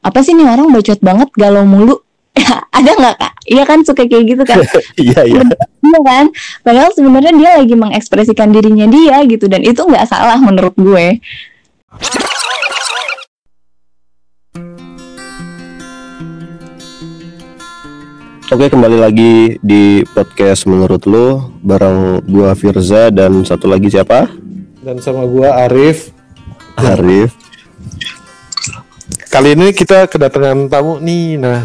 apa sih nih orang bacot banget galau mulu ada nggak kak iya kan suka kayak gitu kan iya iya iya kan padahal sebenarnya dia lagi mengekspresikan dirinya dia gitu dan itu nggak salah menurut gue Oke kembali lagi di podcast menurut lo bareng gua Firza dan satu lagi siapa? dan sama gua Arif. Arif. Kali ini kita kedatangan tamu nih. Nah,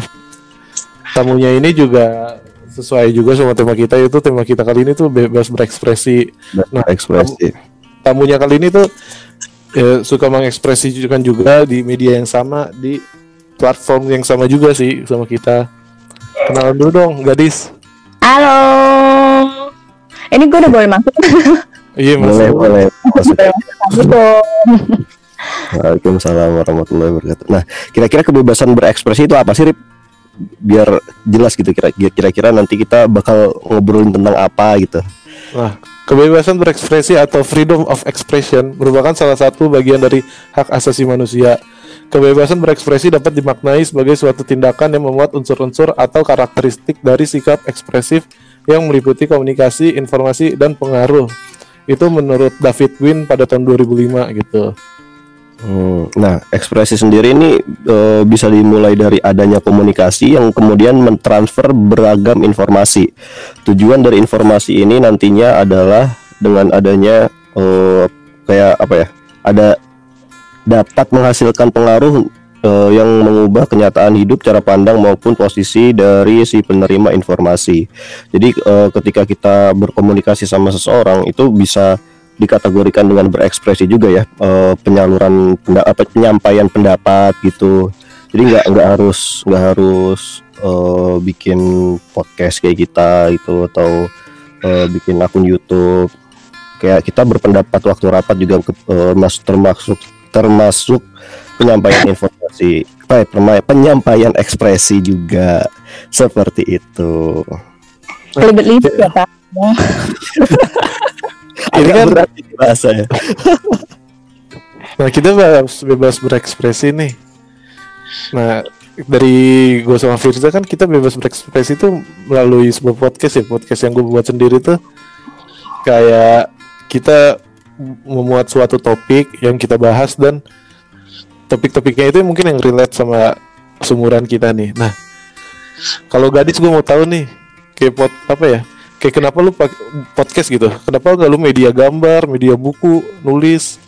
tamunya ini juga sesuai juga sama tema kita itu tema kita kali ini tuh bebas berekspresi. Nah, ekspresi. Tamunya kali ini tuh eh, suka mengekspresikan juga di media yang sama di platform yang sama juga sih sama kita. Kenalan dulu dong, gadis. halo ini gue udah boleh masuk Iya, Mas. Boleh boleh. Waalaikumsalam warahmatullahi wabarakatuh. Nah, kira-kira kebebasan berekspresi itu apa sih, Rip? Biar jelas gitu kira- kira-kira nanti kita bakal ngobrolin tentang apa gitu. Nah, kebebasan berekspresi atau freedom of expression merupakan salah satu bagian dari hak asasi manusia. Kebebasan berekspresi dapat dimaknai sebagai suatu tindakan yang memuat unsur-unsur atau karakteristik dari sikap ekspresif yang meliputi komunikasi, informasi, dan pengaruh. Itu menurut David Wynn pada tahun 2005 gitu. Hmm, Nah, ekspresi sendiri ini eh, bisa dimulai dari adanya komunikasi yang kemudian mentransfer beragam informasi. Tujuan dari informasi ini nantinya adalah dengan adanya eh, kayak apa ya? Ada dapat menghasilkan pengaruh eh, yang mengubah kenyataan hidup, cara pandang maupun posisi dari si penerima informasi. Jadi eh, ketika kita berkomunikasi sama seseorang itu bisa dikategorikan dengan berekspresi juga ya eh, penyaluran penda- apa, penyampaian pendapat gitu. Jadi nggak nggak harus nggak harus eh, bikin podcast kayak kita gitu atau eh, bikin akun YouTube. Kayak kita berpendapat waktu rapat juga eh, mas- termasuk termasuk penyampaian informasi apa ya, penyampaian ekspresi juga. Seperti itu. Libet-libet ya kak Ini kan- berat bahasa ya Nah, kita bebas, bebas berekspresi nih. Nah, dari gue sama Firza kan kita bebas berekspresi itu melalui sebuah podcast ya, podcast yang gue buat sendiri tuh kayak kita memuat suatu topik yang kita bahas dan topik-topiknya itu mungkin yang relate sama sumuran kita nih. Nah, kalau gadis gue mau tahu nih, kayak pot apa ya? Kayak kenapa lu pakai podcast gitu? Kenapa gak lu media gambar, media buku, nulis?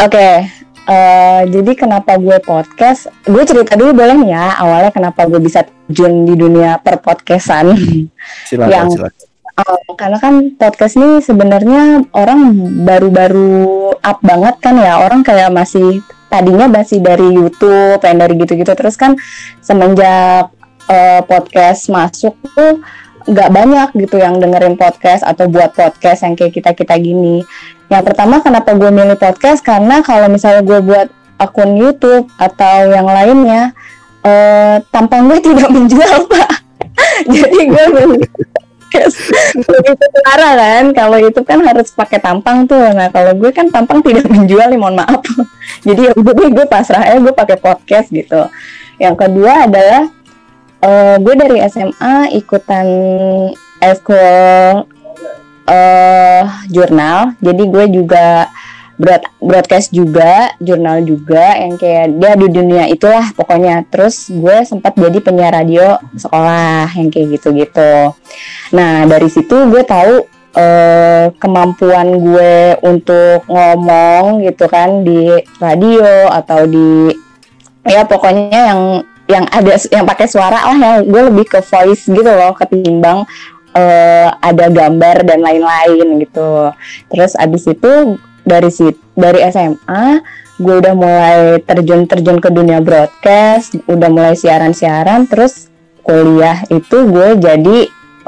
Oke, eh, jadi kenapa gue podcast? Gue cerita dulu boleh nih ya awalnya kenapa gue bisa terjun di dunia perpodcastan. silakan Yang- silakan Oh, karena kan podcast ini sebenarnya orang baru-baru up banget kan ya orang kayak masih tadinya masih dari YouTube yang dari gitu-gitu terus kan semenjak eh, podcast masuk tuh nggak banyak gitu yang dengerin podcast atau buat podcast yang kayak kita kita gini. Yang pertama kenapa gue milih podcast karena kalau misalnya gue buat akun YouTube atau yang lainnya eh, tampang gue tidak menjual pak. Jadi gue lebih ketara kan. Kalau itu kan harus pakai tampang tuh. Nah kalau gue kan tampang tidak menjual nih mohon maaf. Jadi ya gue pasrah aja gue pakai podcast gitu. Yang kedua adalah eh, gue dari SMA ikutan eskul eh jurnal. Jadi gue juga broad, broadcast juga, jurnal juga yang kayak dia di dunia itulah pokoknya. Terus gue sempat jadi penyiar radio sekolah yang kayak gitu-gitu. Nah, dari situ gue tahu eh, kemampuan gue untuk ngomong gitu kan di radio atau di ya pokoknya yang yang ada yang pakai suara lah yang gue lebih ke voice gitu loh ketimbang eh, ada gambar dan lain-lain gitu. Terus abis itu dari si dari SMA gue udah mulai terjun-terjun ke dunia broadcast, udah mulai siaran-siaran, terus kuliah itu gue jadi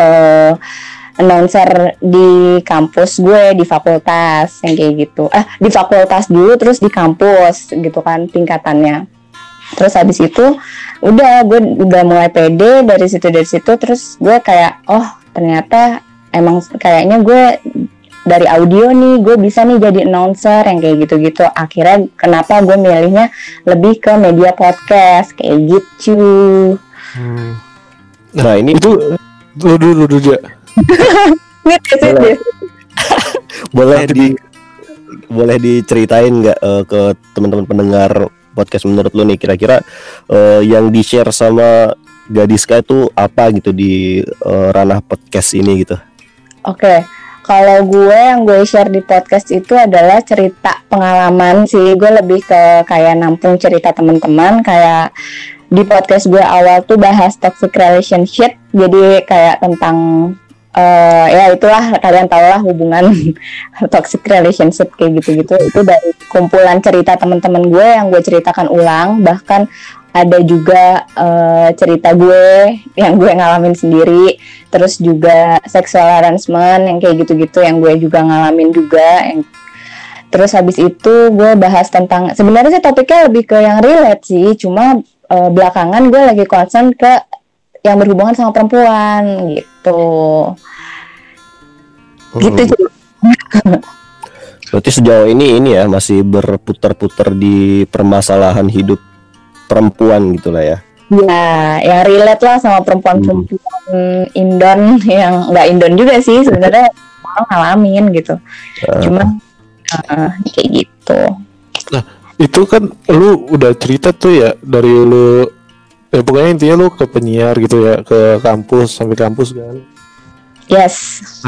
eh, announcer di kampus gue di fakultas yang kayak gitu. Ah di fakultas dulu terus di kampus gitu kan tingkatannya. Terus habis itu udah gue udah mulai pede dari situ dari situ terus gue kayak oh ternyata emang kayaknya gue dari audio nih gue bisa nih jadi announcer yang kayak gitu-gitu akhirnya kenapa gue milihnya lebih ke media podcast kayak gitu Hmm. Nah, ini Itu dulu dulu dulu dia. Sih, Boleh. Boleh di boleh diceritain nggak eh, ke teman-teman pendengar podcast menurut lu nih kira-kira eh, yang di share sama Gadiska itu apa gitu di eh, ranah podcast ini gitu Oke, kalau gue yang gue share di podcast itu adalah cerita pengalaman sih. Gue lebih ke kayak nampung cerita teman-teman. Kayak di podcast gue awal tuh bahas toxic relationship. Jadi kayak tentang eh, ya itulah kalian tau lah hubungan toxic relationship kayak gitu-gitu. Itu dari kumpulan cerita teman-teman gue yang gue ceritakan ulang. Bahkan ada juga eh, cerita gue yang gue ngalamin sendiri terus juga sexual harassment yang kayak gitu-gitu yang gue juga ngalamin juga yang terus habis itu gue bahas tentang sebenarnya sih topiknya lebih ke yang relate sih cuma eh, belakangan gue lagi concern ke yang berhubungan sama perempuan gitu. Gitu Hmm. sih. berarti sejauh ini ini ya masih berputar-putar di permasalahan hidup perempuan gitulah ya? Ya yang relate lah sama perempuan-perempuan Indon yang nggak Indon juga sih sebenarnya orang ngalamin gitu. Eh, cuma eh, kayak gitu. Itu kan lu udah cerita tuh ya dari lu ya pokoknya intinya lu ke penyiar gitu ya ke kampus sampai kampus kan. yes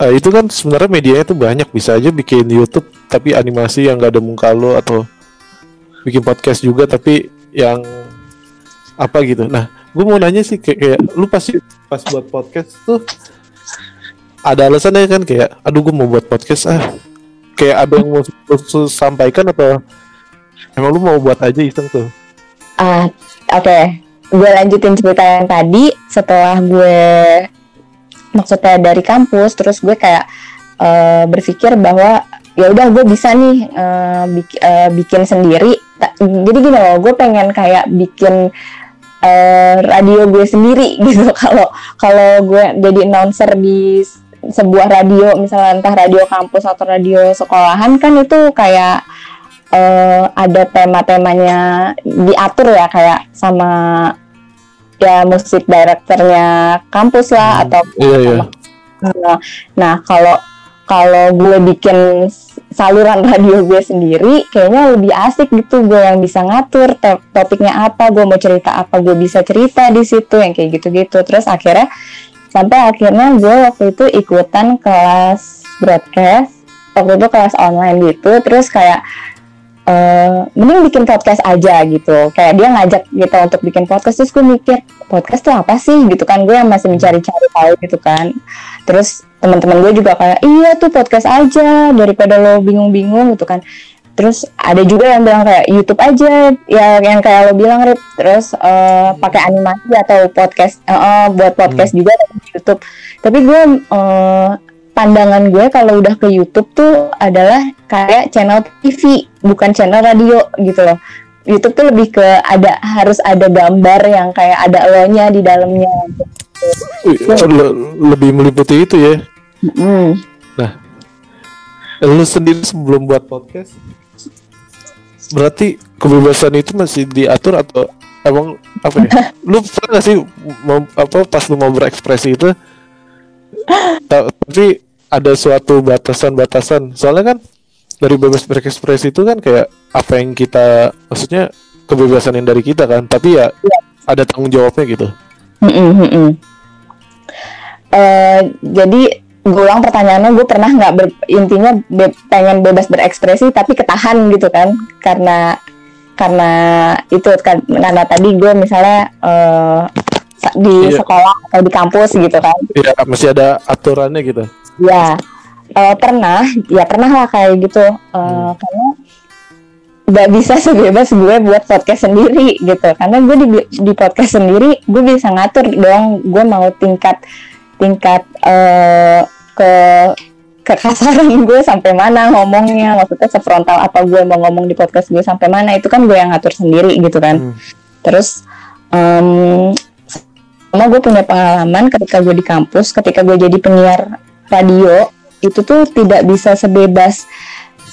Eh, itu kan sebenarnya medianya tuh banyak bisa aja bikin YouTube tapi animasi yang gak ada muka lu atau bikin podcast juga tapi yang apa gitu. Nah, gue mau nanya sih kayak, kayak lu pasti pas buat podcast tuh ada alasannya kan kayak aduh gue mau buat podcast ah kayak ada yang mau sampaikan atau emang lu mau buat aja iseng tuh Ah, oke. Gue lanjutin cerita yang tadi setelah gue maksudnya dari kampus, terus gue kayak eh, berpikir bahwa ya udah gue bisa nih eh, bik- eh, bikin sendiri. Ta- Jadi gini loh, gue pengen kayak bikin eh, radio gue sendiri gitu. Kalau kalau gue jadi announcer di sebuah radio, misalnya entah radio kampus atau radio sekolahan kan itu kayak eh, ada tema-temanya diatur ya kayak sama ya musik directornya kampus lah atau iya iya Nah, kalau kalau gue bikin saluran radio gue sendiri, kayaknya lebih asik gitu. Gue yang bisa ngatur to- topiknya apa, gue mau cerita apa, gue bisa cerita di situ yang kayak gitu-gitu. Terus akhirnya sampai akhirnya gue waktu itu ikutan kelas broadcast, waktu itu kelas online gitu. Terus kayak eh mending bikin podcast aja gitu. Kayak dia ngajak kita untuk bikin podcast, terus gue mikir podcast tuh apa sih? Gitu kan? Gue yang masih mencari-cari tahu gitu kan. Terus teman-teman gue juga kayak iya tuh podcast aja daripada lo bingung-bingung gitu kan. Terus ada juga yang bilang kayak YouTube aja ya yang kayak lo bilang Rip. Terus eh, pakai animasi atau podcast eh, eh, buat podcast juga dari YouTube. Tapi gue eh, pandangan gue kalau udah ke YouTube tuh adalah kayak channel TV bukan channel radio gitu loh. YouTube tuh lebih ke ada harus ada gambar yang kayak ada elonya di dalamnya. Wih, le- lebih meliputi itu ya? Mm. lu sendiri sebelum buat podcast berarti kebebasan itu masih diatur atau emang apa ya? Lu pernah gak sih mau, apa pas lu mau berekspresi itu? Ta- tapi ada suatu batasan-batasan. Soalnya kan dari bebas berekspresi itu kan kayak apa yang kita maksudnya kebebasan yang dari kita kan. Tapi ya ada tanggung jawabnya gitu. Mm-mm, mm-mm. Eh, jadi gue ulang pertanyaannya gue pernah nggak ber- intinya be- pengen bebas berekspresi tapi ketahan gitu kan? Karena karena itu kan karena tadi gue misalnya sa- di Iya. sekolah atau di kampus gitu kan? Ya masih ada aturannya gitu ya eh, pernah. Ya pernah lah kayak gitu. Eh, karena nggak bisa sebebas gue buat podcast sendiri gitu. Karena gue di, di podcast sendiri gue bisa ngatur dong gue mau tingkat tingkat eh, ke kekasaran gue sampai mana ngomongnya. Maksudnya sefrontal apa gue mau ngomong di podcast gue sampai mana. Itu kan gue yang ngatur sendiri gitu kan. Hmm. terus em, sama gue punya pengalaman ketika gue di kampus ketika gue jadi penyiar radio itu tuh tidak bisa sebebas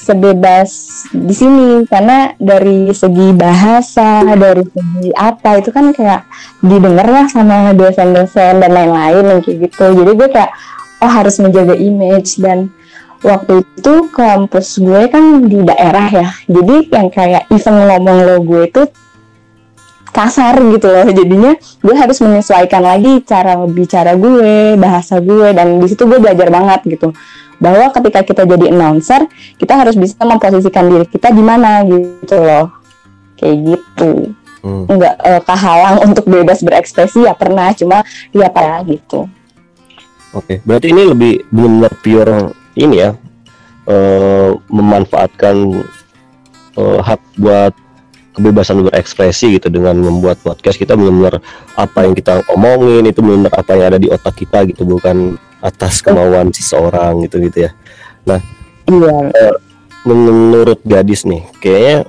sebebas di sini. Karena dari segi bahasa dari segi apa itu kan kayak didengar lah sama dosen-dosen dan lain-lain kayak gitu. Jadi gue kayak oh harus menjaga image. Dan waktu itu kampus gue kan di daerah ya. Jadi yang kayak event ngomong lo gue itu kasar gitu loh. Jadinya gue harus menyesuaikan lagi cara bicara gue bahasa gue dan di situ gue belajar banget gitu. Bahwa ketika kita jadi announcer kita harus bisa memposisikan diri kita di mana gitu loh. Kayak gitu. Hmm. nggak uh, kehalang untuk bebas berekspresi ya pernah cuma ya apa gitu. Oke berarti ini lebih benar pure ini ya uh, memanfaatkan uh, hak buat kebebasan berekspresi gitu dengan membuat podcast kita benar-benar apa yang kita omongin itu benar apa yang ada di otak kita gitu bukan atas kemauan seseorang gitu gitu ya. Nah iya. uh, menurut gadis nih kayaknya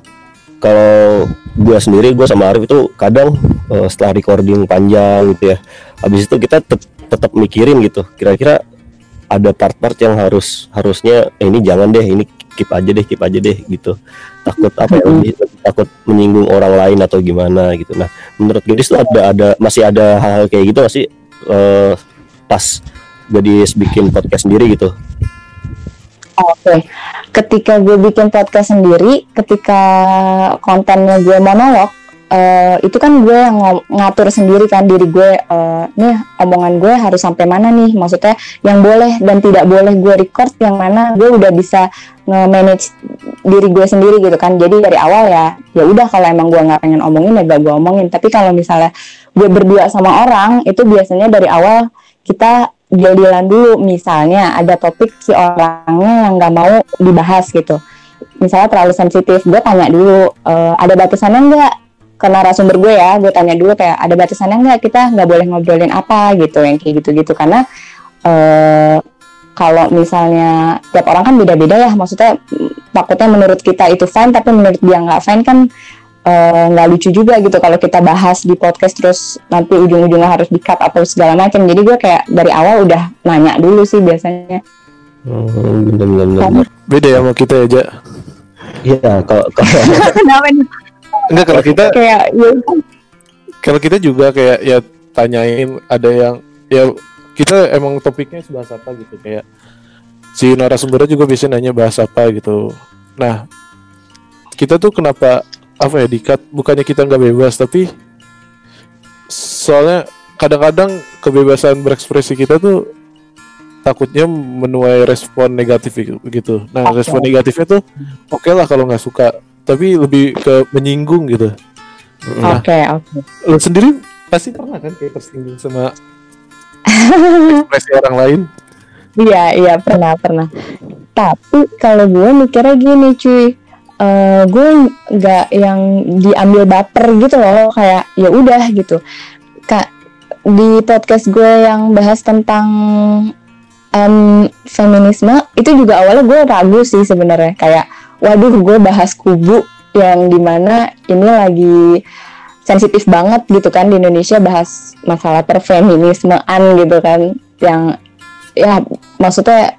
kalau gue sendiri gue sama Arif itu kadang uh, setelah recording panjang gitu ya habis itu kita tet tetap mikirin gitu kira-kira ada part-part yang harus harusnya eh, ini jangan deh ini keep aja deh keep aja deh gitu. Takut apa ya takut menyinggung orang lain atau gimana gitu. Nah menurut gadis tuh ada ada masih ada hal-hal kayak gitu masih uh, pas jadi bikin podcast sendiri gitu. Oke, okay. ketika gue bikin podcast sendiri, ketika kontennya gue monolog, uh, itu kan gue yang ng ngatur sendiri kan diri gue, uh, nih omongan gue harus sampai mana nih, maksudnya yang boleh dan tidak boleh gue record, yang mana gue udah bisa nge-manage diri gue sendiri gitu kan. Jadi dari awal ya, ya udah kalau emang gue nggak pengen omongin ya gak gue omongin. Tapi kalau misalnya gue berdua sama orang, itu biasanya dari awal kita deal-dealan dulu misalnya ada topik si orangnya yang nggak mau dibahas gitu misalnya terlalu sensitif gue tanya dulu e, ada batasannya nggak ke narasumber gue ya gue tanya dulu kayak ada batasannya nggak kita nggak boleh ngobrolin apa? gitu yang kayak gitu-gitu. Karena e, kalau misalnya tiap orang kan beda-beda ya. Maksudnya takutnya menurut kita itu fine tapi menurut dia nggak fine kan Eh, nggak uh, lucu juga gitu. Kalau kita bahas di podcast terus nanti ujung-ujungnya harus di cut atau segala macam. Jadi gue kayak dari awal udah nanya dulu sih biasanya. Hmm, bener, bener, bener. beda ya sama kita ya Ja? Iya kalau kenapa enggak kalau kita kayak ya. kalau kita juga kayak ya tanyain ada yang ya kita emang topiknya bahas apa gitu kayak si narasumbernya juga biasanya nanya bahas apa gitu nah kita tuh kenapa apa ya dikat bukannya kita nggak bebas tapi soalnya kadang-kadang kebebasan berekspresi kita tuh takutnya menuai respon negatif gitu. Nah, okay. respon negatifnya tuh oke okay lah kalau nggak suka, tapi lebih ke menyinggung gitu. Oke, nah, oke. Okay, okay. Lo sendiri pasti pernah kan kayak tersinggung sama ekspresi orang lain? Iya, iya pernah, pernah. Tapi kalau gue mikirnya gini, cuy uh, gue nggak yang diambil baper gitu loh kayak ya udah gitu kak di podcast gue yang bahas tentang um, feminisme itu juga awalnya gue ragu sih sebenarnya kayak waduh gue bahas kubu yang di mana ini lagi sensitif banget gitu kan di Indonesia bahas masalah perfeminismean gitu kan yang ya maksudnya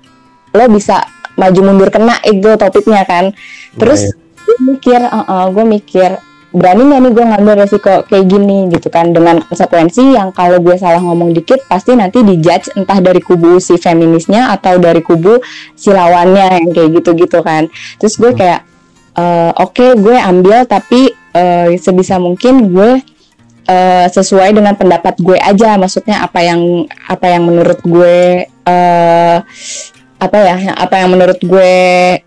lo bisa maju mundur kena itu topiknya kan. Terus gue mikir uh, uh, gue mikir berani nggak nih gue ngambil resiko kayak gini? Gitu kan. Dengan konsekuensi yang kalau gue salah ngomong dikit pasti nanti dijudge entah dari kubu si feminisnya atau dari kubu si lawannya yang kayak gitu-gitu kan. Terus gue hmm. kayak uh, oke okay, gue ambil tapi uh, sebisa mungkin gue uh, sesuai dengan pendapat gue aja. Maksudnya apa yang apa yang menurut gue uh, apa ya apa yang menurut gue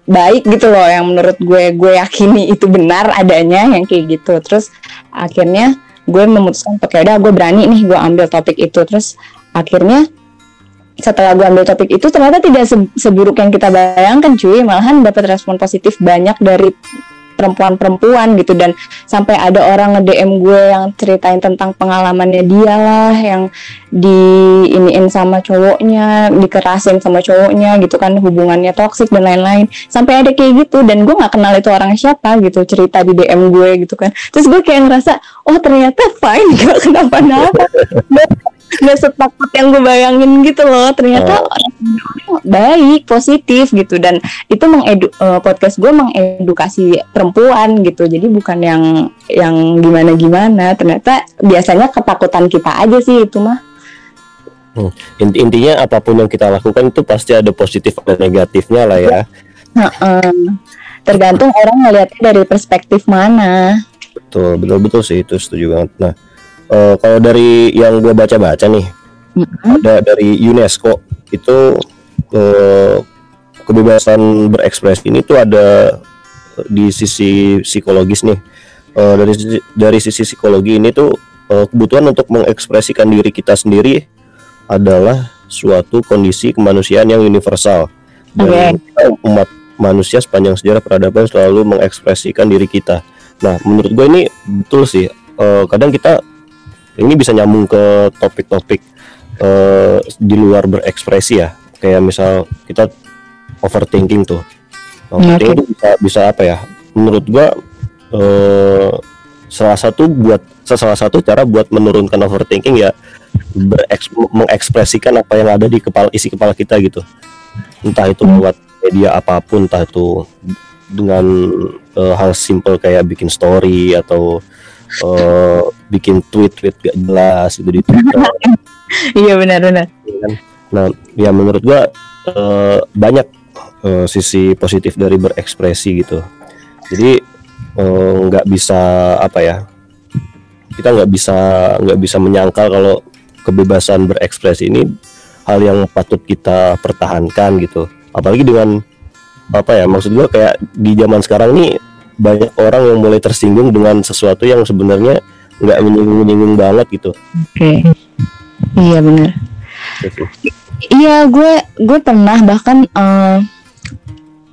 baik gitu loh yang menurut gue gue yakini itu benar adanya yang kayak gitu. Terus akhirnya gue memutuskan pakai udah gue berani nih gue ambil topik itu. Terus akhirnya setelah gue ambil topik itu ternyata tidak se seburuk yang kita bayangkan cuy. Malahan dapat respon positif banyak dari perempuan-perempuan gitu dan sampai ada orang nge-DM gue yang ceritain tentang pengalamannya dia lah yang di iniin sama cowoknya, dikerasin sama cowoknya gitu kan hubungannya toksik dan lain-lain. Sampai ada kayak gitu dan gue nggak kenal itu orang siapa gitu cerita di DM gue gitu kan. Terus gue kayak ngerasa oh ternyata fine gak kenapa-napa. Nggak setakut yang gue bayangin gitu loh. Ternyata Oh. orang baik positif gitu. Dan itu mengedu eh, podcast gue mengedukasi perempuan gitu. Jadi bukan yang yang gimana gimana ternyata biasanya ketakutan kita aja sih itu mah. Inti- intinya apa pun yang kita lakukan itu pasti ada positif dan negatifnya lah ya. Heeh. tergantung orang ngelihatnya dari perspektif mana. Betul betul betul sih. Itu setuju banget. Nah eh, kalau dari yang gue baca-baca nih Mm-mm. ada dari UNESCO itu eh, kebebasan berekspresi ini tuh ada di sisi psikologis nih Eh, dari dari sisi psikologi ini tuh eh, kebutuhan untuk mengekspresikan diri kita sendiri adalah suatu kondisi kemanusiaan yang universal dan kita, umat manusia sepanjang sejarah peradaban selalu mengekspresikan diri kita. Nah, menurut gue ini betul sih. Eh, kadang kita ini bisa nyambung ke topik-topik eh, di luar berekspresi ya. Kayak misal kita overthinking tuh. Overthinking itu bisa bisa apa ya? Menurut gua eh, salah satu buat salah satu cara buat menurunkan overthinking ya bereks, mengekspresikan apa yang ada di kepala isi kepala kita gitu. Entah itu Hmm. lewat media apa pun, entah itu dengan eh, hal simple kayak bikin story atau eh, bikin tweet-tweet gak jelas gitu di Twitter. iya benar-benar Nah, ya menurut gua eh, banyak eh, sisi positif dari berekspresi gitu. Jadi nggak bisa apa ya? Kita nggak bisa nggak bisa menyangkal kalau kebebasan berekspresi ini hal yang patut kita pertahankan gitu. Apalagi dengan apa ya? Maksud gua kayak di zaman sekarang nih banyak orang yang mulai tersinggung dengan sesuatu yang sebenarnya nggak menyinggung-menyinggung banget gitu. oke iya benar Gitu. Iya, gue gue pernah bahkan eh,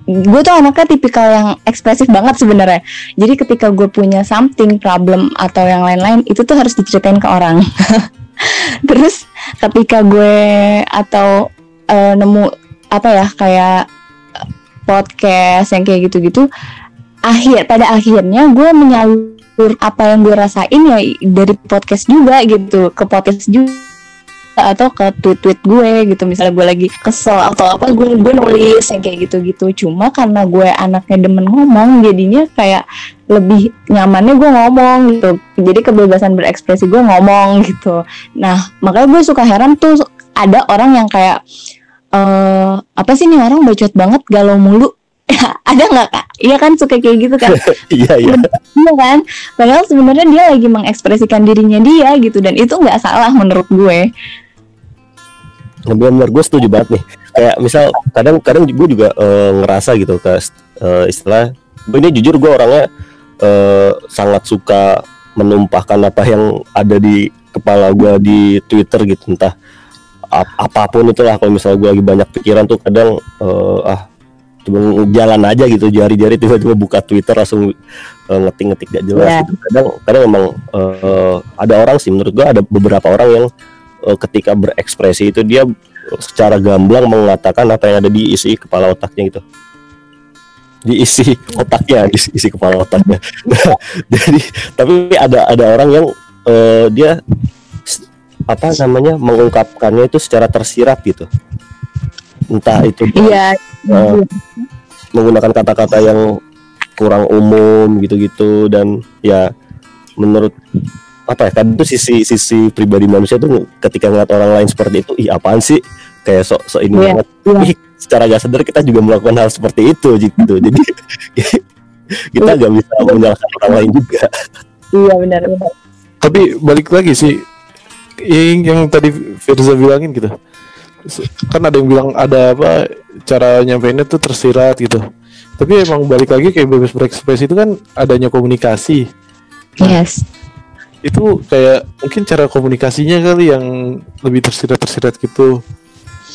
gue tuh anaknya tipikal yang ekspresif banget sebenarnya. Jadi ketika gue punya something problem atau yang lain-lain itu tuh harus diceritain ke orang. Terus ketika gue atau eh, nemu apa ya kayak eh, podcast yang kayak gitu-gitu, akhir pada akhirnya gue menyalur apa yang gue rasain ya dari podcast juga gitu ke podcast juga atau ke tweet-tweet gue gitu. Misalnya gue lagi kesel atau apa gue gue nulis yang kayak gitu-gitu. Cuma karena gue anaknya demen ngomong jadinya kayak lebih nyamannya gue ngomong gitu. Jadi kebebasan berekspresi gue ngomong gitu. Nah makanya gue suka heran tuh ada orang yang kayak eh apa sih nih orang bacot banget galau mulu ada nggak kak? Iya kan suka kayak gitu kan? Iya iya. Iya kan? Padahal sebenarnya dia lagi mengekspresikan dirinya dia gitu dan itu nggak salah menurut gue. Benar gue setuju banget nih. Kayak misal kadang kadang gue juga eh, ngerasa gitu ke eh, istilah gue ini jujur gue orangnya eh, sangat suka menumpahkan apa yang ada di kepala gue di Twitter gitu. Entah ap- apa pun itulah kalau misalnya gue lagi banyak pikiran tuh kadang eh, ah cuma jalan aja gitu jari-jari tiba-tiba buka Twitter langsung eh, ngetik-ngetik gak jelas Iya. gitu. kadang kadang emang eh, ada orang sih menurut gue ada beberapa orang yang eh, ketika berekspresi itu dia secara gamblang mengatakan apa yang ada di isi kepala otaknya gitu di isi otaknya di isi kepala otaknya jadi tapi ada ada orang yang eh, dia apa namanya mengungkapkannya itu secara tersirat gitu entah itu iya eh, menggunakan kata-kata yang kurang umum gitu-gitu. Dan ya menurut apa ya kan itu sisi sisi pribadi manusia tuh ketika ngeliat orang lain seperti itu ih apaan sih? Kayak sok sok ini Iya, banget. iya. Ih, secara gak sadar kita juga melakukan hal seperti itu gitu. Jadi kita nggak bisa menyalahkan orang lain juga. Iya benar benar. Tapi balik lagi sih yang, yang tadi Firza bilangin gitu kan ada yang bilang ada apa cara nyampeinnya tuh tersirat gitu. Tapi emang balik lagi kayak bebas berekspresi itu kan adanya komunikasi. Yes. itu kayak mungkin cara komunikasinya kali yang lebih tersirat tersirat gitu.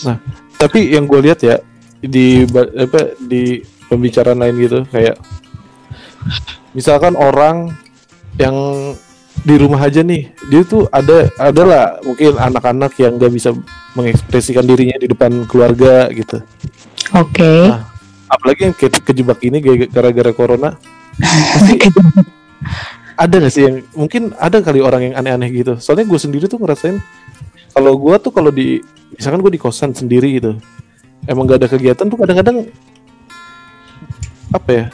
Nah tapi yang gue lihat ya di apa di pembicaraan lain gitu kayak misalkan orang yang di rumah aja nih. Dia tuh ada adalah mungkin anak-anak yang gak bisa mengekspresikan dirinya di depan keluarga gitu. Oke. Nah, apalagi yang ke- kejebak ini gara- gara-gara corona. Ada gak sih yang mungkin ada kali orang yang aneh-aneh gitu. Soalnya gue sendiri tuh ngerasain kalau gua tuh kalau di misalkan gua di kosan sendiri gitu emang gak ada kegiatan tuh kadang-kadang apa ya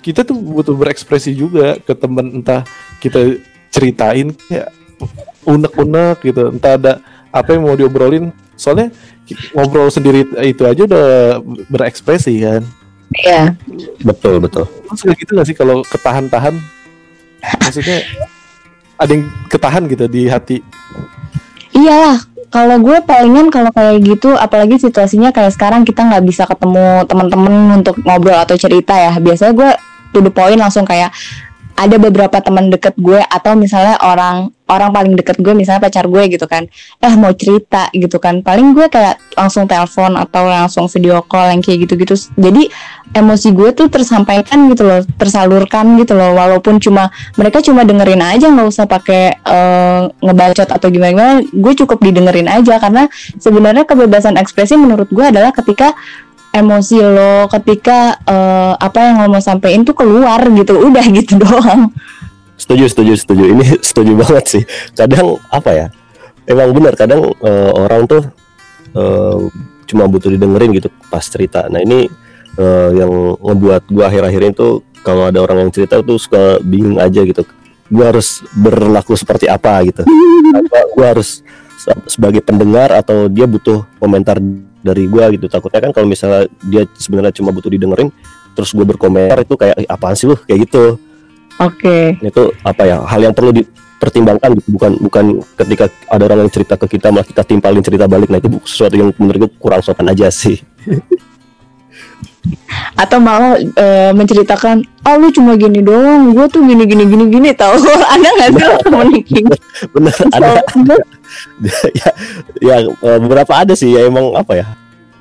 kita tuh butuh berekspresi juga ke temen entah kita ceritain kayak unek-unek gitu. Entah ada apa yang mau diobrolin. Soalnya ngobrol sendiri itu aja udah berekspresi kan? Iya. betul betul. Kayak gitu gak sih kalau ketahan-tahan? Maksudnya ada yang ketahan gitu di hati? Iyalah, kalau gue palingan kalau kayak gitu, apalagi situasinya kayak sekarang kita nggak bisa ketemu teman-teman untuk ngobrol atau cerita ya. Biasanya gue to the point langsung kayak ada beberapa teman deket gue atau misalnya orang orang paling deket gue misalnya pacar gue gitu kan. Eh mau cerita gitu kan. Paling gue kayak langsung telepon atau langsung video call yang kayak gitu-gitu. Jadi emosi gue tuh tersampaikan gitu loh tersalurkan gitu loh. Walaupun cuma mereka cuma dengerin aja nggak usah pakai eh, ngebacot atau gimana gimana gue cukup didengerin aja karena sebenarnya kebebasan ekspresi menurut gue adalah ketika emosi lo ketika eh, apa yang lo mau sampein tuh keluar gitu udah gitu doang. Setuju setuju setuju. Ini setuju banget sih. Kadang apa ya emang benar kadang eh, orang tuh eh, cuma butuh didengerin gitu pas cerita. Nah ini eh, yang ngebuat gua akhir-akhir ini tuh kalau ada orang yang cerita tuh suka bingung aja gitu. Gua harus berlaku seperti apa gitu. Apa gua harus se- sebagai pendengar atau dia butuh komentar dari gua gitu. Takutnya kan kalau misalnya dia sebenarnya cuma butuh didengerin terus gue berkomentar itu kayak "Ih, apaan sih lu? Kayak gitu. Oke. Itu apa ya hal yang perlu dipertimbangkan gitu. Bukan bukan ketika ada orang yang cerita ke kita malah kita timpalin cerita balik. Nah itu sesuatu yang menurut gue kurang sopan aja sih atau malah eh, menceritakan oh lu cuma gini doang gue tuh gini gini gini gini tau. Ada nggak sih temen gitu? bener ada. ya, ya eh, beberapa ada sih ya emang apa ya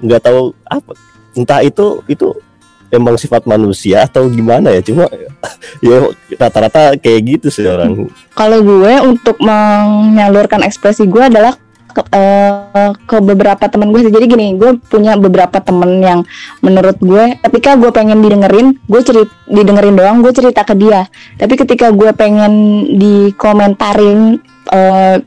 nggak tahu apa entah itu itu emang sifat manusia atau gimana ya cuma ya rata-rata kayak gitu sih orang. Kalau gue untuk menyalurkan ekspresi gue adalah ke, eh, ke beberapa teman gue jadi gini gue punya beberapa temen yang menurut gue ketika gue pengen didengerin gue cerit didengerin doang gue cerita ke dia. Tapi ketika gue pengen dikomentarin eh,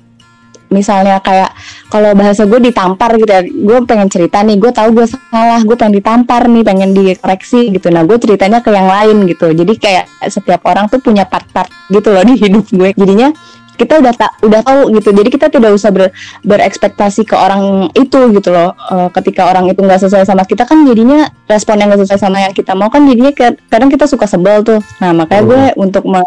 misalnya kayak kalau bahasa gue ditampar gitu ya gue pengen cerita nih gue tahu gue salah gue pengen ditampar nih pengen dikoreksi gitu. Nah gue ceritanya ke yang lain gitu. Jadi kayak setiap orang tuh punya part-part gitu loh di hidup gue. Jadinya kita udah tak udah tahu gitu. Jadi kita tidak usah ber, berekspektasi ke orang itu gitu loh. Eh, ketika orang itu nggak sesuai sama kita kan jadinya respon yang nggak sesuai sama yang kita mau kan jadinya ke- kadang kita suka sebel tuh. Nah makanya gue untuk me,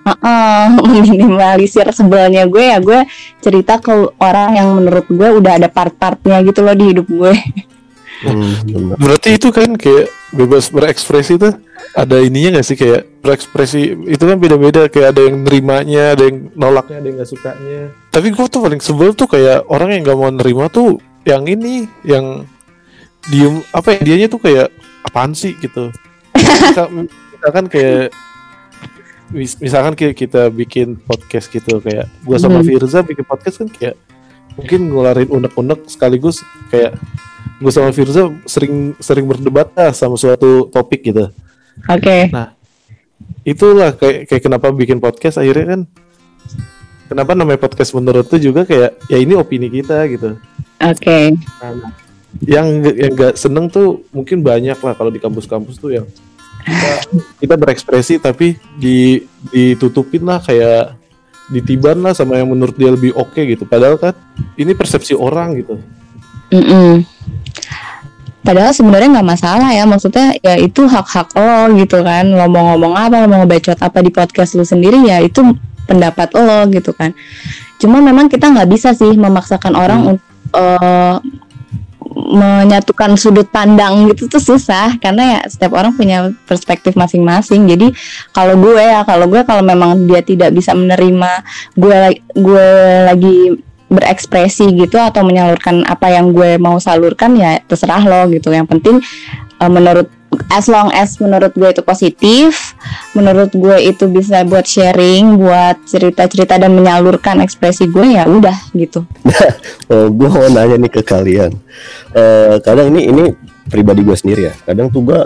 Heeh, meminimalisir sebelnya gue ya gue cerita ke orang yang menurut gue udah ada part-partnya gitu loh di hidup gue Hmm, berarti itu kan kayak bebas berekspresi tuh ada ininya gak sih? Kayak berekspresi itu kan beda-beda kayak ada yang nerimanya ada yang nolaknya ada yang nggak sukanya. Tapi gue tuh paling sebel tuh kayak orang yang nggak mau nerima tuh yang ini yang diem apa ya dianya tuh kayak apaan sih? gitu. Misal- misalkan kayak mis- misalkan kayak kita bikin podcast gitu kayak gua sama Hmm. Firza bikin podcast kan kayak mungkin ngeluarin unek-unek sekaligus kayak gue sama Firza sering sering berdebat lah sama suatu topik gitu. Oke. Itulah kayak kayak kenapa bikin podcast akhirnya kan kenapa namanya podcast menurut tuh juga kayak ya ini opini kita gitu. Oke. Nah, yang yang gak seneng tuh mungkin banyak lah kalau di kampus-kampus tuh yang kita, kita berekspresi tapi di ditutupin lah kayak ditiban lah sama yang menurut dia lebih oke gitu. Padahal kan ini persepsi orang gitu. Mm-mm. Padahal sebenarnya nggak masalah ya, maksudnya ya itu hak-hak lo gitu kan. Lo mau ngomong apa, lo mau ngebacot apa di podcast lo sendiri ya itu pendapat lo gitu kan. Cuma memang kita nggak bisa sih memaksakan orang untuk eh, menyatukan sudut pandang gitu tuh susah karena ya setiap orang punya perspektif masing-masing. Jadi kalau gue ya, kalau gue kalau memang dia tidak bisa menerima gue gue lagi berekspresi gitu atau menyalurkan apa yang gue mau salurkan ya terserah lo gitu. Yang penting eh, menurut as long as menurut gue itu positif, menurut gue itu bisa buat sharing, buat cerita-cerita dan menyalurkan ekspresi gue ya udah gitu. Oh, gue mau nanya nih ke kalian. Eh, kadang ini ini pribadi gue sendiri ya. Kadang tuh gue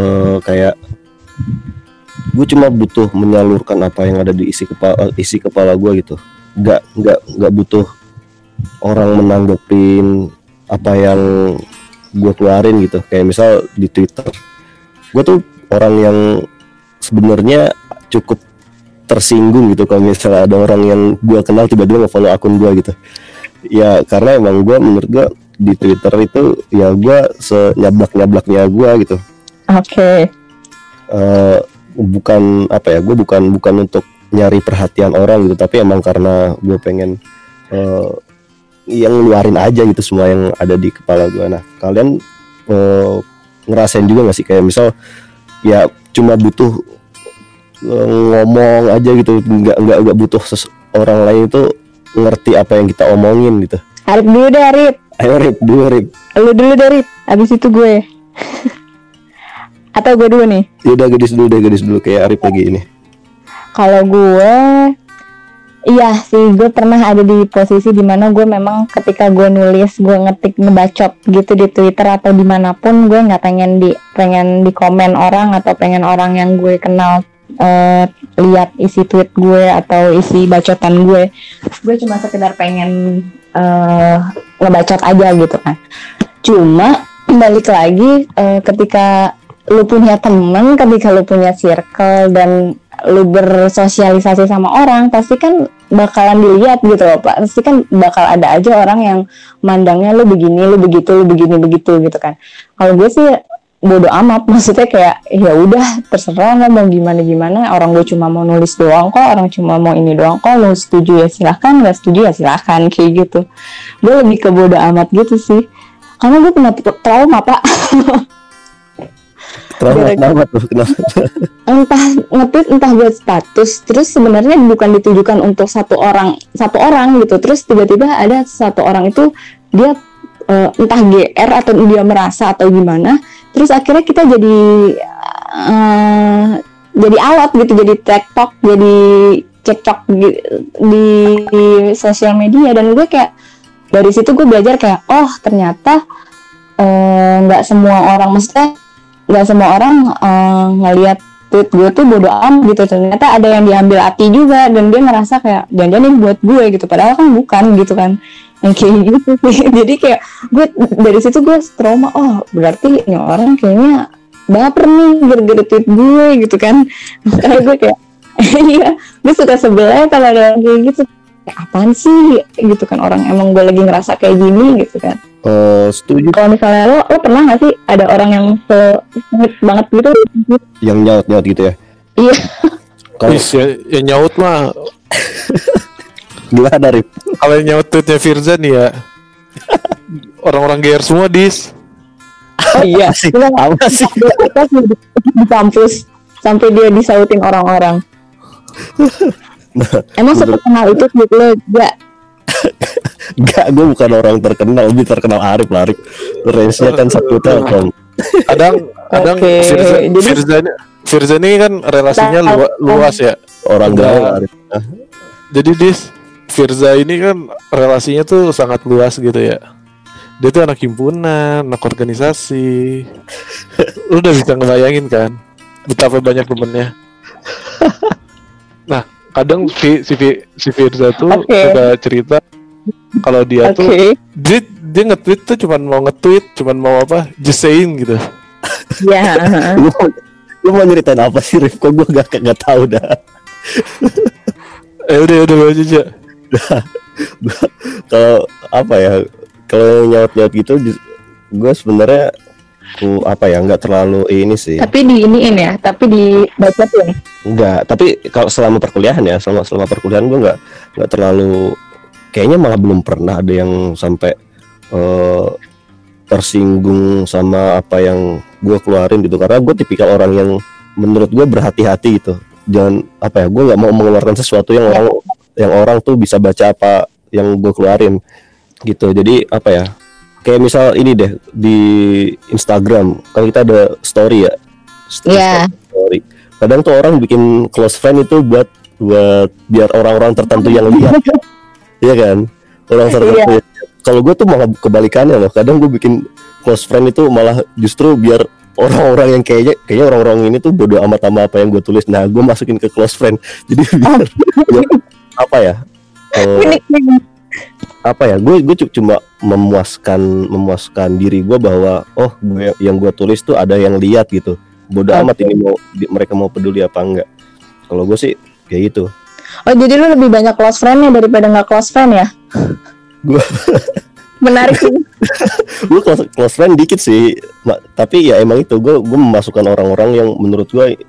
eh, kayak gue cuma butuh menyalurkan apa yang ada di isi kepala isi kepala gue gitu. Nggak nggak nggak butuh orang menanggepin apa yang gue keluarin gitu. Kayak misal di Twitter gue tuh orang yang sebenarnya cukup tersinggung gitu kalau misalnya ada orang yang gue kenal tiba-tiba nge-follow akun gue gitu. Ya karena emang gue menurut gue di Twitter itu ya gue senyablak-nyablaknya gue gitu. Oke. Eh, bukan apa ya gue bukan bukan untuk nyari perhatian orang gitu tapi emang karena gue pengen eh, yang ngeluarin aja gitu semua yang ada di kepala gue nah kalian eh, ngerasain juga gak sih kayak misal ya cuma butuh eh, ngomong aja gitu nggak nggak nggak butuh orang lain itu ngerti apa yang kita omongin gitu Arif dulu deh Arif. ayo rip dulu rip Lu dulu deh Arif. Abis itu gue. Atau gue dulu nih. ya udah gadis dulu deh gadis dulu kayak Arif lagi ini Kalau gue, iya sih gue pernah ada di posisi di mana gue memang ketika gue nulis, gue ngetik ngebacot gitu di Twitter atau di mana pun, gue nggak pengen di pengen di komen orang atau pengen orang yang gue kenal eh, lihat isi tweet gue atau isi bacotan gue. Gue cuma sekedar pengen eh, ngebacot aja gitu kan. Cuma balik lagi eh, ketika lu punya temen, ketika lu punya circle dan lu bersosialisasi sama orang, pasti kan bakalan dilihat gitu loh Pak. Pasti kan bakal ada aja orang yang mandangnya lu begini, lu begitu, lu begini begitu gitu kan. Kalau gue sih bodo amat, maksudnya kayak ya udah terserah lo mau gimana gimana. Orang gue cuma mau nulis doang kok, orang cuma mau ini doang kok. Lu setuju ya silahkan, nggak setuju ya silahkan kayak gitu. Gue lebih ke bodo amat gitu sih. Karena gue pernah trauma pak. Trauma Gara-gara- kenapa tuh kenapa? Entah nge-tweet entah buat status terus sebenarnya bukan ditujukan untuk satu orang satu orang gitu. Terus tiba-tiba ada satu orang itu dia eh, entah GR atau dia merasa atau gimana terus akhirnya kita jadi eh, jadi alat gitu jadi tiktok jadi cekcok di, di sosial media. Dan gue kayak dari situ gue belajar kayak oh ternyata eh, nggak semua orang maksudnya nggak semua orang eh, ngelihat tweet gue tuh bodo amat gitu. Ternyata ada yang diambil hati juga dan dia ngerasa kayak jangan ini buat gue gitu. Padahal kan bukan gitu kan. Yang kayak gitu jadi kayak gue dari situ gue trauma oh berarti ini orang kayaknya baper nih gara-gara tweet gue gitu kan. Makanya gue kayak iya gue suka sebelah kalau ada yang kayak gitu. Kayak apaan sih? Gitu kan. Orang emang gue lagi ngerasa kayak gini gitu kan Eh, setuju. Kalau misalnya lo lo pernah nggak sih ada orang yang se banget gitu yang nyaut nyaut gitu ya iya kalau ya, ya nyaut mah gimana Rip kalau nyaut tweetnya Firza nih ya orang-orang GR semua dis oh iya sih Kita apa sih atas di, kampus sampai dia disautin orang-orang emang menurut- seterkenal itu tweet lo gak Enggak, gue bukan orang terkenal, lebih terkenal Arif lah Arif. Range-nya kan satu telkom. kadang kadang Oke, Firza, Firza ini Firza ini kan relasinya Nah, lua- luas ya Orang gaul Arif. jadi dis Firza ini kan relasinya tuh sangat luas gitu ya dia tuh anak himpunan anak organisasi lu udah bisa ngebayangin kan betapa banyak temennya nah kadang si si, si Firza tuh Oke. suka cerita kalau dia oke tuh dia dia nge-tweet tuh cuman mau nge-tweet cuman mau apa just saying gitu ya Lu, mau- lu mau nyeritain apa sih Rif? Kok gue gak, gak tahu dah. eh udah udah baca aja Kalau apa ya? Kalau nyaut nyaut gitu, gue sebenarnya ku apa ya nggak terlalu ini sih tapi di iniin ya tapi di bacotin Enggak, tapi kalau selama perkuliahan ya, selama selama perkuliahan gue nggak nggak terlalu kayaknya malah belum pernah ada yang sampai eh, tersinggung sama apa yang gue keluarin gitu. Karena gue tipikal orang yang menurut gue berhati-hati gitu. Jangan apa ya gue nggak mau mengeluarkan sesuatu yang orang yang orang tuh bisa baca apa yang gue keluarin gitu. Jadi apa ya kayak misal ini deh di Instagram. Kalau kita ada story ya? St- Iya. story. Kadang tuh orang bikin close friend itu buat buat biar orang-orang tertentu yang lihat Iya kan? Orang tertentu kalau gue tuh malah kebalikannya loh. Kadang gue bikin close friend itu malah justru biar orang-orang yang kayaknya kayaknya orang-orang ini tuh bodo amat sama apa yang gue tulis. Nah gue masukin ke close friend. Jadi biar, biar apa ya? Eh, apa ya? Gue gue cuma memuaskan memuaskan diri gue bahwa oh gue yang gue tulis tuh ada yang lihat gitu. Bodoh amat ini mau di- mereka mau peduli apa enggak. Kalau gue sih kayak gitu Oh jadi lu lebih banyak close friend ya daripada nggak close friend ya? gue Menarik sih. gue close, close friend dikit sih Ma- tapi ya emang itu gue gue memasukkan orang-orang yang menurut gue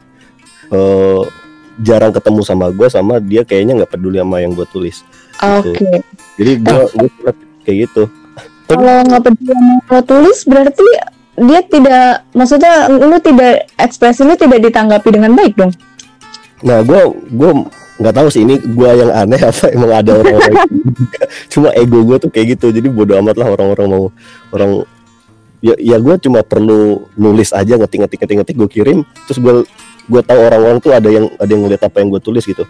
eh, jarang ketemu sama gue sama dia kayaknya nggak peduli sama yang gue tulis Oke. jadi gue gue suka kayak gitu Kalau nggak peduli sama lo tulis berarti dia tidak maksudnya lu tidak ekspresi lu tidak ditanggapi dengan baik dong. nah gue gue nggak tahu sih ini gue yang aneh apa emang ada orang-orang gitu. cuma ego gue tuh kayak gitu jadi bodo amat lah orang-orang mau orang ya ya gue cuma perlu nulis aja ngetik ngetik ngetik ngetik gue kirim terus gue gue tahu orang-orang tuh ada yang ada yang ngeliat apa yang gue tulis gitu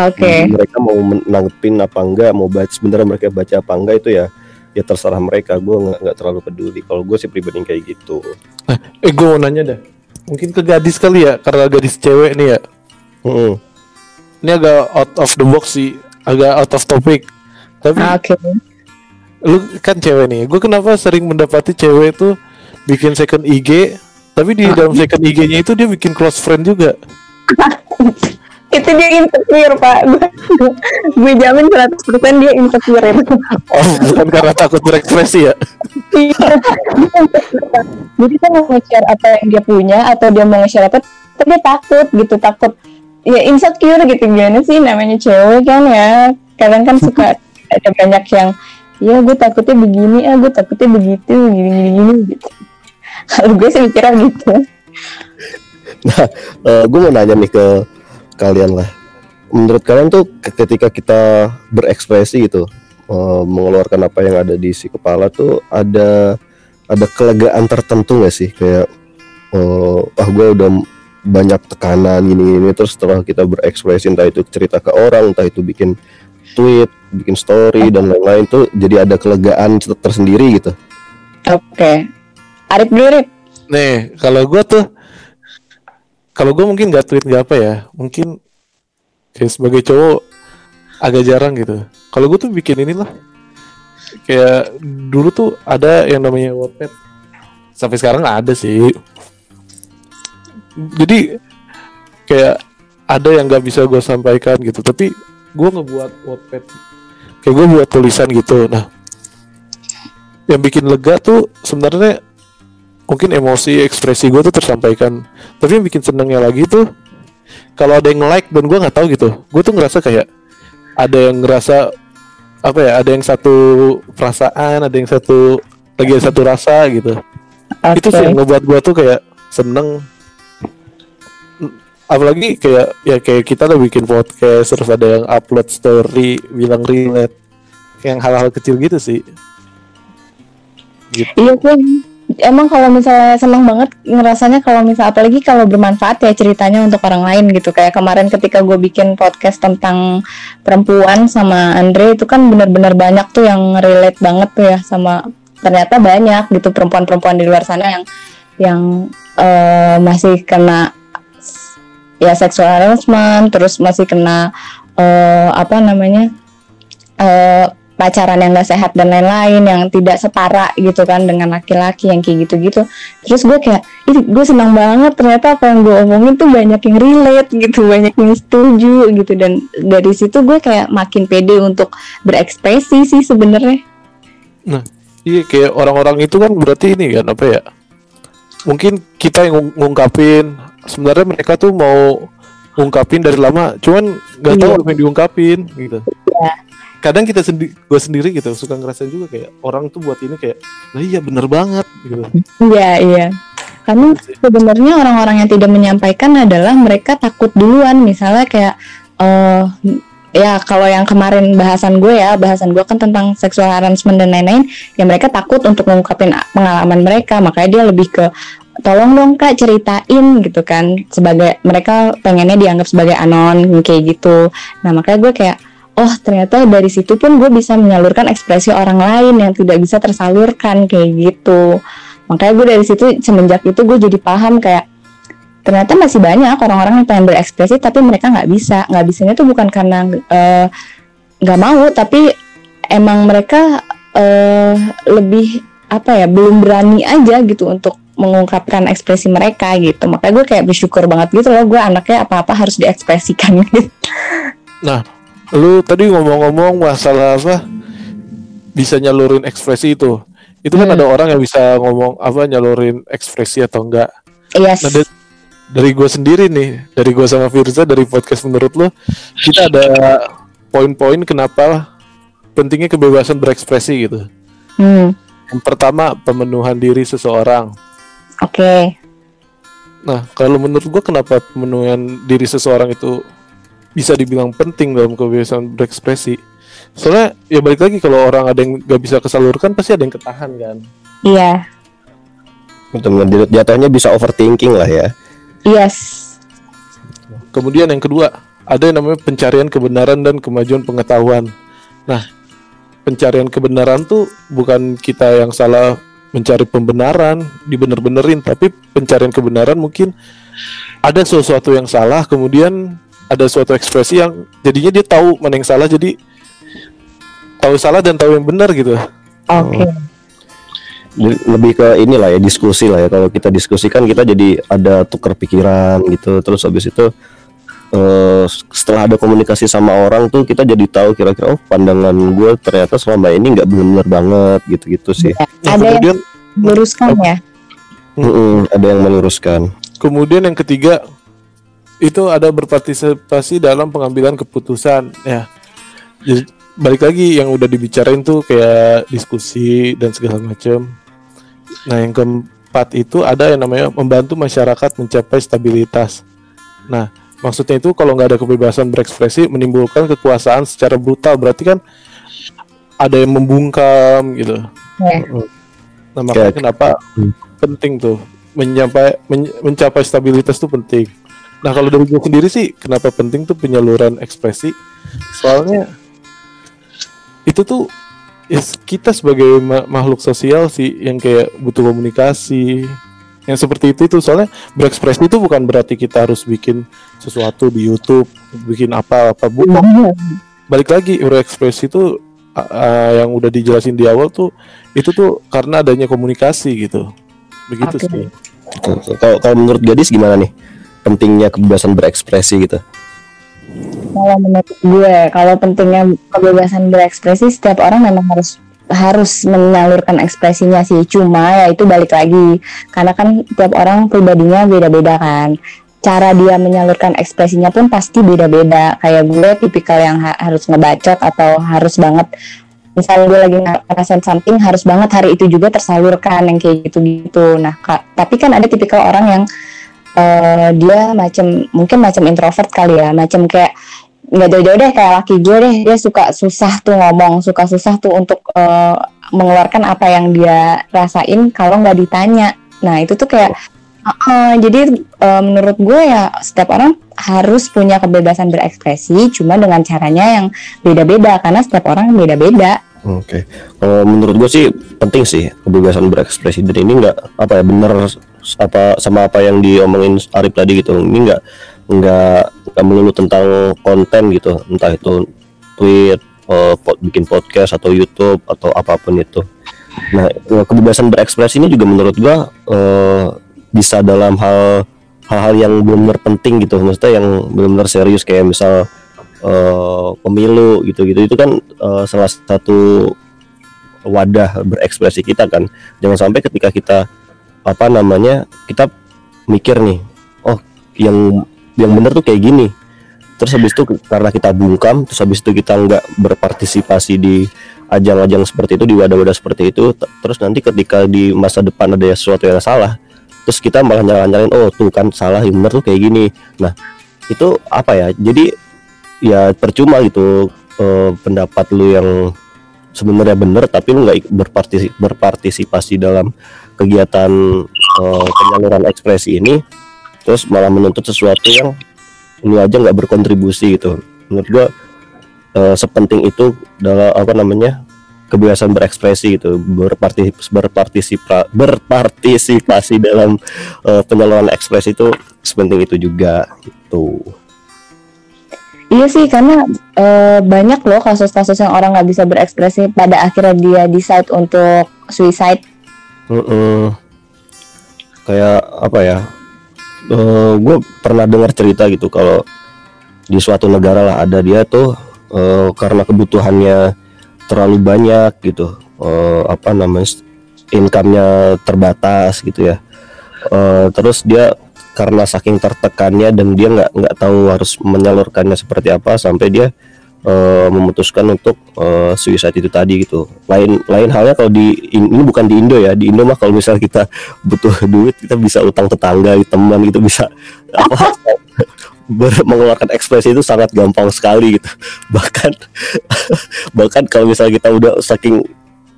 Oke. mereka mau menanggepin apa enggak mau baca sebenarnya mereka baca apa enggak itu ya ya terserah mereka gue nggak nggak terlalu peduli kalau gue sih pribadi kayak gitu Eh gue mau nanya dah. Mungkin ke gadis kali ya, karena gadis cewek nih ya. Mm-mm. Ini agak out of the box sih, agak out of topic. Tapi Oke. lu kan cewek nih. Gue kenapa sering mendapati cewek tuh bikin second IG, tapi di dalam second IG-nya itu dia bikin close friend juga. Itu dia insecure pak. Gue- jamin 100% dia insecure itu. Oh, bukan karena takut berekspresi ya. Iya. Jadi dia mau nge-share apa yang dia punya atau dia mau nge-share apa, tapi dia takut gitu, takut ya insecure gitu gimana sih namanya cewek kan ya. Kadang kan suka ada banyak yang ya gue takutnya begini, ah gue takutnya begitu, gini gini gini gitu. Kalau gue sih mikirnya gitu. Nah, gue mau nanya nih ke kalian lah. Menurut kalian tuh ke- ketika kita berekspresi gitu, eh, mengeluarkan apa yang ada di si kepala tuh ada ada kelegaan tertentu gak sih? Kayak, eh, ah gue udah banyak tekanan gini gini terus setelah kita berekspresi entah itu cerita ke orang, entah itu bikin tweet, bikin story dan lain-lain tuh jadi ada kelegaan ter- tersendiri gitu. Oke. Arif dulu Rif. Nih, kalau gue tuh, kalau gue mungkin gak tweet gak apa ya, mungkin kayak sebagai cowok agak jarang gitu. Kalau gue tuh bikin inilah, kayak dulu tuh ada yang namanya Wattpad, sampai sekarang ada sih. Jadi kayak ada yang nggak bisa gue sampaikan gitu, tapi gue ngebuat Wattpad, kayak gue buat tulisan gitu. Nah, yang bikin lega tuh sebenarnya mungkin emosi ekspresi gue tuh tersampaikan. Tapi yang bikin senengnya lagi tuh kalau ada yang like dan gue nggak tahu gitu gue tuh ngerasa kayak ada yang ngerasa apa ya ada yang satu perasaan ada yang satu lagi ada satu rasa gitu. Itu sih yang ngebuat gue tuh kayak seneng apalagi kayak ya kayak kita udah bikin podcast terus ada yang upload story bilang relate. Yang hal-hal kecil gitu sih. Iya sih. Emang kalau misalnya senang banget ngerasanya kalau misal apalagi kalau bermanfaat ya ceritanya untuk orang lain gitu. Kayak kemarin ketika gue bikin podcast tentang perempuan sama Andre itu kan benar-benar banyak tuh yang relate banget tuh ya sama ternyata banyak gitu perempuan-perempuan di luar sana yang yang eh, masih kena ya sexual harassment terus masih kena eh, apa namanya eh, pacaran yang gak sehat dan lain-lain yang tidak setara gitu kan dengan laki-laki yang kayak gitu-gitu terus gue kayak ih gue senang banget ternyata apa yang gue omongin tuh banyak yang relate gitu banyak yang setuju gitu dan dari situ gue kayak makin pede untuk berekspresi sih sebenarnya Iya kayak orang-orang itu kan berarti ini kan apa ya? Mungkin kita yang ngung- ngungkapin sebenarnya mereka tuh mau ngungkapin dari lama, cuman nggak tahu Iya. apa yang diungkapin gitu. Iya. Kadang kita sendiri, gue sendiri gitu suka ngerasa juga kayak orang tuh buat ini kayak, lah iya bener banget gitu. Iya iya karena sebenarnya orang-orang yang tidak menyampaikan adalah mereka takut duluan misalnya kayak eh ya kalau yang kemarin bahasan gue ya bahasan gue kan tentang seksual harassment dan lain-lain ya mereka takut untuk mengungkapin pengalaman mereka makanya dia lebih ke tolong dong kak ceritain gitu kan. Sebagai mereka pengennya dianggap sebagai anon kayak gitu. Nah makanya gue kayak oh ternyata dari situ pun gue bisa menyalurkan ekspresi orang lain yang tidak bisa tersalurkan kayak gitu. Makanya gue dari situ semenjak itu gue jadi paham kayak ternyata masih banyak orang-orang yang pengen berekspresi tapi mereka nggak bisa. Nggak bisanya tuh bukan karena eh, nggak mau tapi emang mereka eh, lebih apa ya belum berani aja gitu untuk mengungkapkan ekspresi mereka gitu makanya gue kayak bersyukur banget gitu loh gue anaknya apa-apa harus diekspresikan gitu Nah, lu tadi ngomong-ngomong masalah apa? Bisa nyalurin ekspresi itu. Itu kan Hmm. ada orang yang bisa ngomong apa nyalurin ekspresi atau enggak. yes Nah, dari, dari gue sendiri nih, dari gue sama Firza dari podcast menurut lo, kita ada poin-poin kenapa pentingnya kebebasan berekspresi gitu. hmm, Yang pertama, pemenuhan diri seseorang. Oke Nah, kalau menurut gue kenapa pemenuhan diri seseorang itu bisa dibilang penting dalam kebebasan berekspresi? Soalnya ya balik lagi kalau orang ada yang gak bisa kesalurkan pasti ada yang ketahan kan. iya Betul, jatuhnya bisa overthinking lah ya. yes Kemudian yang kedua, ada yang namanya pencarian kebenaran dan kemajuan pengetahuan. Nah, pencarian kebenaran tuh bukan kita yang salah mencari pembenaran, dibener-benerin, tapi pencarian kebenaran mungkin ada sesuatu yang salah, kemudian ada suatu ekspresi yang jadinya dia tahu mana yang salah, jadi tahu salah dan tahu yang benar gitu. oke. Jadi lebih ke inilah ya diskusi lah ya. Kalau kita diskusikan kita jadi ada tukar pikiran gitu. Terus habis itu eh, setelah ada komunikasi sama orang tuh kita jadi tahu kira-kira oh pandangan gue ternyata selama ini nggak benar-benar banget gitu-gitu sih Nah, ada yang kemudian luruskan ya Mm-mm, ada yang meluruskan Kemudian yang ketiga itu ada berpartisipasi dalam pengambilan keputusan ya. Jadi balik lagi yang udah dibicarain tuh kayak diskusi dan segala macam. Nah yang keempat itu ada yang namanya membantu masyarakat mencapai stabilitas. Nah maksudnya itu kalau nggak ada kebebasan berekspresi menimbulkan kekuasaan secara brutal berarti kan ada yang membungkam gitu. Ya. Nah makanya Oke. kenapa Hmm. penting tuh mencapai men- mencapai stabilitas tuh penting. Nah kalau dari gue sendiri sih kenapa penting tuh penyaluran ekspresi? Soalnya itu tuh ya, kita sebagai ma- makhluk sosial sih yang kayak butuh komunikasi yang seperti itu itu. Soalnya berekspresi itu bukan berarti kita harus bikin sesuatu di YouTube bikin apa apa. Bukan balik lagi berekspresi itu a- yang udah dijelasin di awal tuh itu tuh karena adanya komunikasi gitu. Begitu Oke. sih. Kalau kalau menurut gadis gimana nih? Pentingnya kebebasan berekspresi gitu. Kalau menurut gue, kalau pentingnya kebebasan berekspresi, setiap orang memang harus harus menyalurkan ekspresinya sih. Cuma ya itu balik lagi, karena kan tiap orang pribadinya beda-beda kan. Cara dia menyalurkan ekspresinya pun pasti beda-beda. Kayak gue tipikal yang ha- harus ngebacot atau harus banget misalnya gue lagi ngerasain something harus banget hari itu juga tersalurkan yang kayak gitu-gitu. Nah, tapi kan ada tipikal orang yang eh, dia macam mungkin macam introvert kali ya, macam kayak nggak jauh-jauh deh kayak laki gue deh, dia suka susah tuh ngomong, suka susah tuh untuk eh, mengeluarkan apa yang dia rasain kalau nggak ditanya. Nah itu tuh kayak Uh, jadi uh, menurut gue ya setiap orang harus punya kebebasan berekspresi, cuma dengan caranya yang beda-beda karena setiap orang beda-beda. Oke, kalau menurut gue sih penting sih kebebasan berekspresi dan ini nggak apa ya bener apa sama apa yang diomongin Arif tadi gitu. Ini nggak nggak nggak melulu tentang konten gitu, entah itu tweet, eh, pod- bikin podcast atau YouTube atau apa pun itu. Nah, eh, kebebasan berekspresi ini juga menurut gua eh, bisa dalam hal hal-hal yang benar-benar penting gitu, maksudnya yang benar-benar serius kayak misal eh, pemilu gitu-gitu itu kan eh, salah satu wadah berekspresi kita kan. Jangan sampai ketika kita apa namanya kita mikir nih, oh yang yang benar tuh kayak gini. Terus habis itu karena kita bungkam, terus habis itu kita nggak berpartisipasi di ajang-ajang seperti itu, di wadah-wadah seperti itu, terus nanti ketika di masa depan ada sesuatu yang salah, terus kita malah nyalain oh tuh kan salah, yang benar tuh kayak gini. Nah itu apa ya? Jadi ya percuma gitu eh, pendapat lu yang sebenarnya benar tapi lu nggak ik- berpartisi- berpartisipasi dalam kegiatan eh, penyaluran ekspresi ini terus malah menuntut sesuatu yang lu aja nggak berkontribusi gitu menurut gua eh, sepenting itu dalam apa namanya kebebasan berekspresi gitu berpartis berpartisipa berpartisipasi dalam eh, penyaluran ekspresi itu sepenting itu juga gitu Iya sih karena eh, banyak loh kasus-kasus yang orang nggak bisa berekspresi pada akhirnya dia decide untuk suicide. Mm-mm. Kayak apa ya? Gue pernah dengar cerita gitu kalau di suatu negara lah ada dia tuh eh, karena kebutuhannya terlalu banyak gitu, eh, apa namanya income-nya terbatas gitu ya. Eh, terus dia karena saking tertekannya dan dia nggak nggak tahu harus menyalurkannya seperti apa sampai dia eh, memutuskan untuk eh, suicide itu tadi gitu. Lain lain halnya kalau di ini bukan di Indo ya. Di Indo mah kalau misal kita butuh duit kita bisa utang tetangga, teman gitu bisa apa mengeluarkan ekspresi itu sangat gampang sekali gitu. Bahkan bahkan kalau misal kita udah saking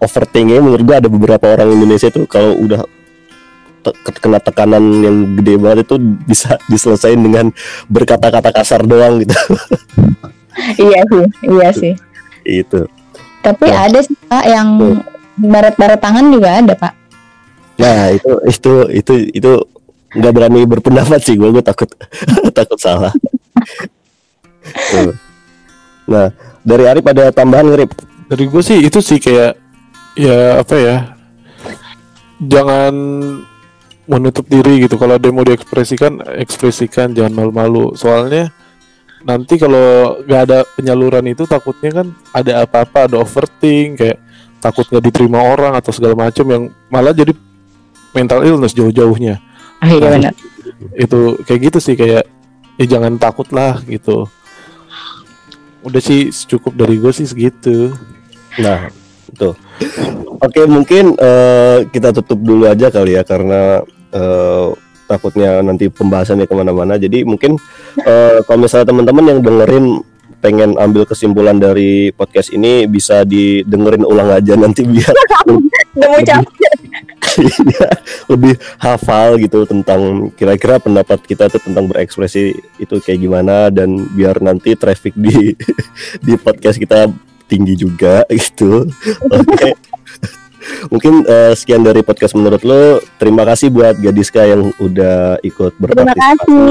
overthinking menurut gua ada beberapa orang Indonesia itu kalau udah te- kena tekanan yang gede banget itu bisa diselesain dengan berkata-kata kasar doang gitu. Iya sih, iya sih. itu. Tapi Nah. ada sih pak yang baret-baret tangan juga ada pak. Nah itu itu itu itu nggak berani berpendapat sih gue gue takut takut salah. Tuh. Nah dari Arif ada tambahan ngerip. Dari gue sih itu sih kayak ya apa ya? Jangan menutup diri gitu. Kalau ada yang mau diekspresikan, ekspresikan, jangan malu-malu. Soalnya nanti kalau nggak ada penyaluran itu takutnya kan ada apa-apa, ada overthink, kayak takut nggak diterima orang atau segala macam yang malah jadi mental illness jauh-jauhnya. Ah, iya Nah, benar. itu kayak gitu sih kayak ya jangan takut lah gitu udah sih cukup dari gue sih segitu Nah itu. Oke mungkin eh, kita tutup dulu aja kali ya karena eh, takutnya nanti pembahasannya ke mana-mana. Jadi mungkin eh, kalau misalnya teman-teman yang dengerin pengen ambil kesimpulan dari podcast ini bisa didengerin ulang aja nanti biar capek. Iya, lebih hafal gitu tentang kira-kira pendapat kita tuh tentang berekspresi itu kayak gimana dan biar nanti traffic di di podcast kita tinggi juga gitu. Oke. Mungkin eh, sekian dari podcast menurut lo. Terima kasih buat Gadiska yang udah ikut Terima berpartisipasi. kasih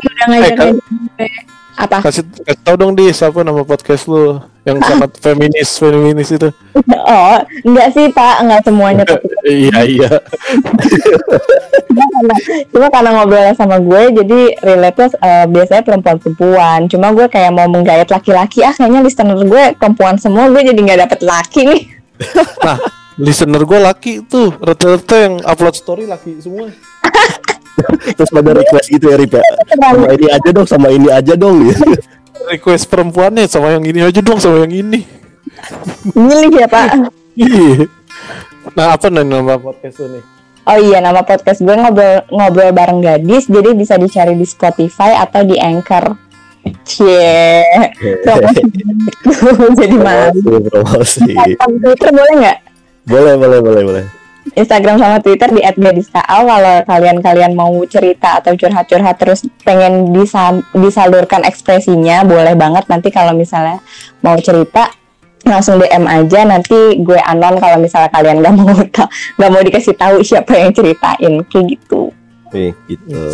udah ngajak Eh, kan- gue. Apa? kasih kasih tau dong di siapa nama podcast lu yang sangat feminis feminis itu Oh, enggak sih Pak, enggak semuanya iya iya cuma karena, ngobrol sama gue jadi relate nya eh, biasanya perempuan-perempuan. Cuma gue kayak mau menggait laki-laki, ah kayaknya listener gue perempuan semua, gue jadi nggak dapet laki nih. nah listener gue laki tuh rata-rata yang upload story laki semua Terus pada request gitu ya Rip ya. Sama ini aja dong, sama ini aja dong gitu. request perempuannya sama yang ini aja dong sama yang ini Milih ya Pak. Iya. nah apa nih nama podcast lu nih Oh iya, nama podcast gue ngobrol ngobrol bareng gadis, jadi bisa dicari di Spotify atau di Anchor. Cie, promosi gitu. jadi malu. Promosi, Twitter boleh nggak? Boleh, boleh, boleh, boleh. Instagram sama Twitter di @gadiskaal kalau kalian-kalian mau cerita atau curhat-curhat terus pengen disa- disalurkan ekspresinya boleh banget. Nanti kalau misalnya mau cerita langsung DM aja. Nanti gue anon kalau misalnya kalian nggak mau nggak mau dikasih tahu siapa yang ceritain. Kayak gitu. Gitu.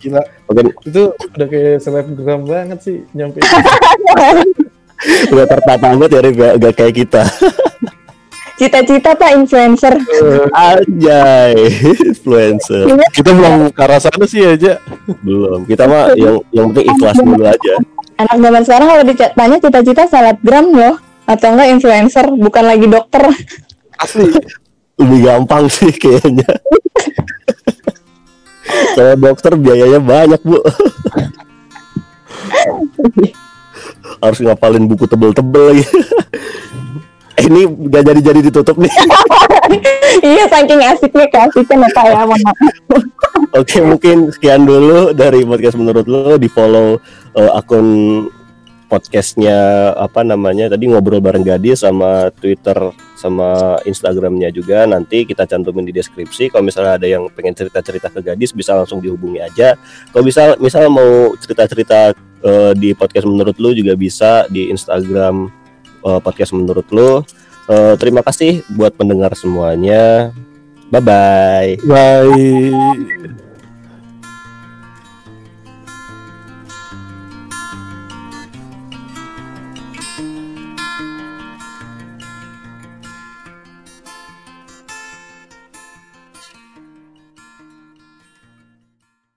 gila. Oke, itu udah kayak selebgram banget sih nyampe. Udah tertata banget ya Rip ya, gak kayak kita. cita-cita pak influencer Anjay, influencer. kita belum ke arah sana sih aja Belum. Kita mah yang yang penting ikhlas dulu aja. anak zaman sekarang kalau ditanya cita-cita selebgram loh atau enggak influencer bukan lagi dokter asli Lebih gampang sih kayaknya. Kalau dokter biayanya banyak, Bu. Harus ngapalin buku tebel-tebel lagi. Eh, Ini gak jadi-jadi ditutup nih. iya saking asiknya keasikan ya pak ya mohon. Oke, mungkin sekian dulu dari podcast menurut lo di follow eh, akun podcastnya apa namanya tadi ngobrol bareng gadis sama Twitter sama Instagramnya juga nanti kita cantumin di deskripsi kalau misalnya ada yang pengen cerita-cerita ke gadis bisa langsung dihubungi aja kalau bisa misal mau cerita-cerita eh, di podcast menurut lu juga bisa di Instagram eh, podcast menurut lu. Eh, terima kasih buat pendengar semuanya. Bye bye bye